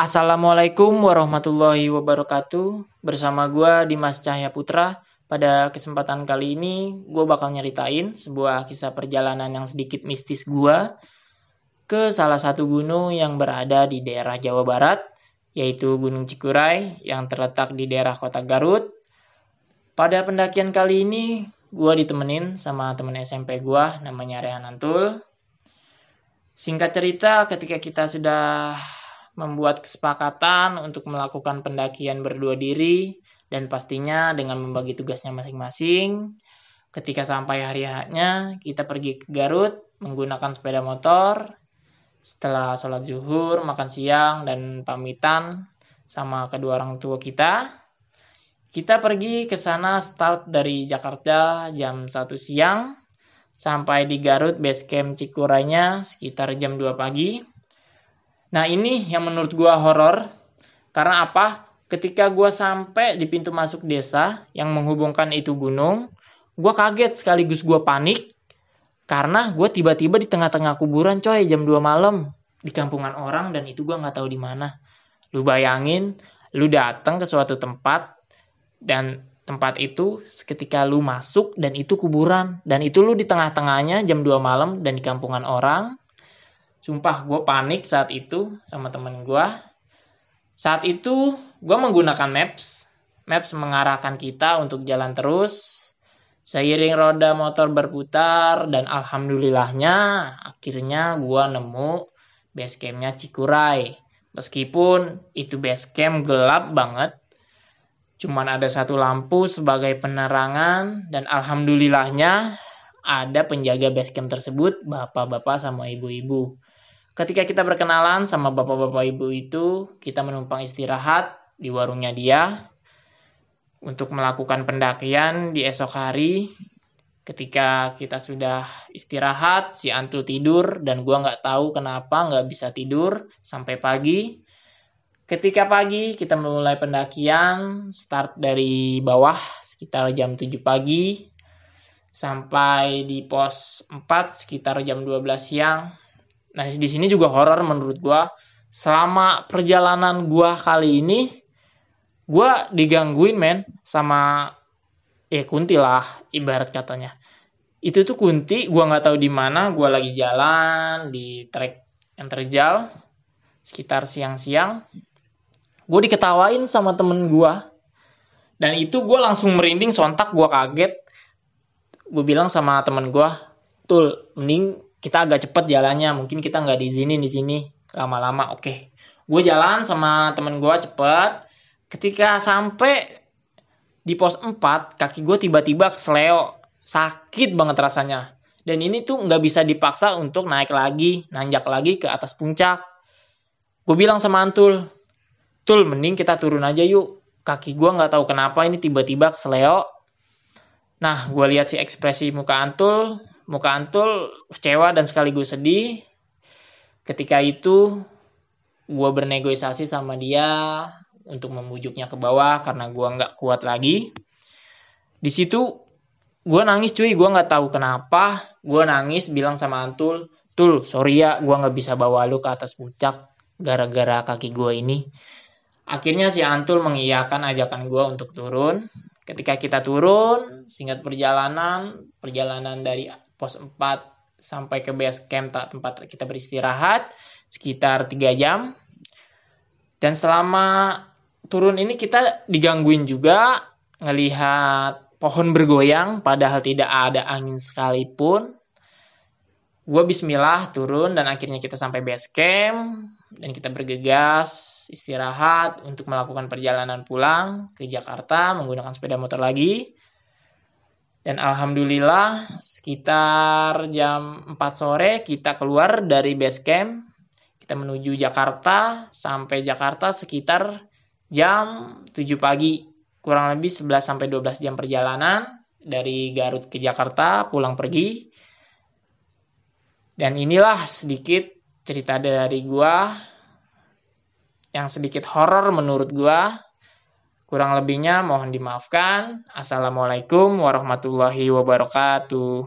Assalamualaikum warahmatullahi wabarakatuh. Bersama gue Dimas Cahya Putra. Pada kesempatan kali ini gue bakal nyeritain sebuah kisah perjalanan yang sedikit mistis gue ke salah satu gunung yang berada di daerah Jawa Barat, yaitu Gunung Cikuray yang terletak di daerah kota Garut. Pada pendakian kali ini gue ditemenin sama temen SMP gue namanya Rehan Antul. Singkat cerita ketika kita sudah membuat kesepakatan untuk melakukan pendakian berdua diri dan pastinya dengan membagi tugasnya masing-masing. Ketika sampai hari haknya, kita pergi ke Garut menggunakan sepeda motor. Setelah sholat zuhur, makan siang, dan pamitan sama kedua orang tua kita, kita pergi ke sana start dari Jakarta jam 1 siang sampai di Garut base camp Cikurainya sekitar jam 2 pagi. Nah ini yang menurut gua horor karena apa? Ketika gua sampai di pintu masuk desa yang menghubungkan itu gunung, gua kaget sekaligus gua panik karena gua tiba-tiba di tengah-tengah kuburan coy jam 2 malam di kampungan orang dan itu gua nggak tahu di mana. Lu bayangin, lu datang ke suatu tempat dan tempat itu seketika lu masuk dan itu kuburan dan itu lu di tengah-tengahnya jam 2 malam dan di kampungan orang Sumpah gue panik saat itu sama temen gue. Saat itu gue menggunakan Maps. Maps mengarahkan kita untuk jalan terus. Seiring roda motor berputar dan alhamdulillahnya akhirnya gue nemu base campnya Cikuray. Meskipun itu base camp gelap banget, cuman ada satu lampu sebagai penerangan dan alhamdulillahnya ada penjaga base camp tersebut bapak-bapak sama ibu-ibu. Ketika kita berkenalan sama bapak-bapak ibu itu, kita menumpang istirahat di warungnya dia untuk melakukan pendakian di esok hari. Ketika kita sudah istirahat, si Antul tidur dan gua nggak tahu kenapa nggak bisa tidur sampai pagi. Ketika pagi kita mulai pendakian, start dari bawah sekitar jam 7 pagi sampai di pos 4 sekitar jam 12 siang Nah, di sini juga horor menurut gua. Selama perjalanan gua kali ini gua digangguin men sama ya kunti lah ibarat katanya. Itu tuh kunti, gua nggak tahu di mana, gua lagi jalan di trek yang terjal sekitar siang-siang. Gue diketawain sama temen gua. Dan itu gue langsung merinding, sontak gue kaget. Gue bilang sama temen gue, Tul, mending kita agak cepet jalannya mungkin kita nggak diizinin di sini lama-lama. Oke okay. gue jalan sama temen gue cepet. Ketika sampai di pos 4 kaki gue tiba-tiba kesleo. Sakit banget rasanya. Dan ini tuh nggak bisa dipaksa untuk naik lagi nanjak lagi ke atas puncak. Gue bilang sama Antul Tul mending kita turun aja yuk. Kaki gue nggak tahu kenapa ini tiba-tiba kesleo. Nah gue lihat si ekspresi muka Antul muka Antul kecewa dan sekaligus sedih. Ketika itu gue bernegosiasi sama dia untuk membujuknya ke bawah karena gue nggak kuat lagi. Di situ gue nangis cuy, gue nggak tahu kenapa. Gue nangis bilang sama Antul, Tul, sorry ya, gue nggak bisa bawa lu ke atas puncak gara-gara kaki gue ini. Akhirnya si Antul mengiyakan ajakan gue untuk turun. Ketika kita turun, singkat perjalanan, perjalanan dari pos 4 sampai ke base camp tempat kita beristirahat sekitar 3 jam. Dan selama turun ini kita digangguin juga ngelihat pohon bergoyang padahal tidak ada angin sekalipun. Gue bismillah turun dan akhirnya kita sampai base camp dan kita bergegas istirahat untuk melakukan perjalanan pulang ke Jakarta menggunakan sepeda motor lagi. Dan alhamdulillah sekitar jam 4 sore kita keluar dari base camp. Kita menuju Jakarta sampai Jakarta sekitar jam 7 pagi. Kurang lebih 11 sampai 12 jam perjalanan dari Garut ke Jakarta pulang pergi. Dan inilah sedikit cerita dari gua yang sedikit horor menurut gua Kurang lebihnya mohon dimaafkan. Assalamualaikum warahmatullahi wabarakatuh.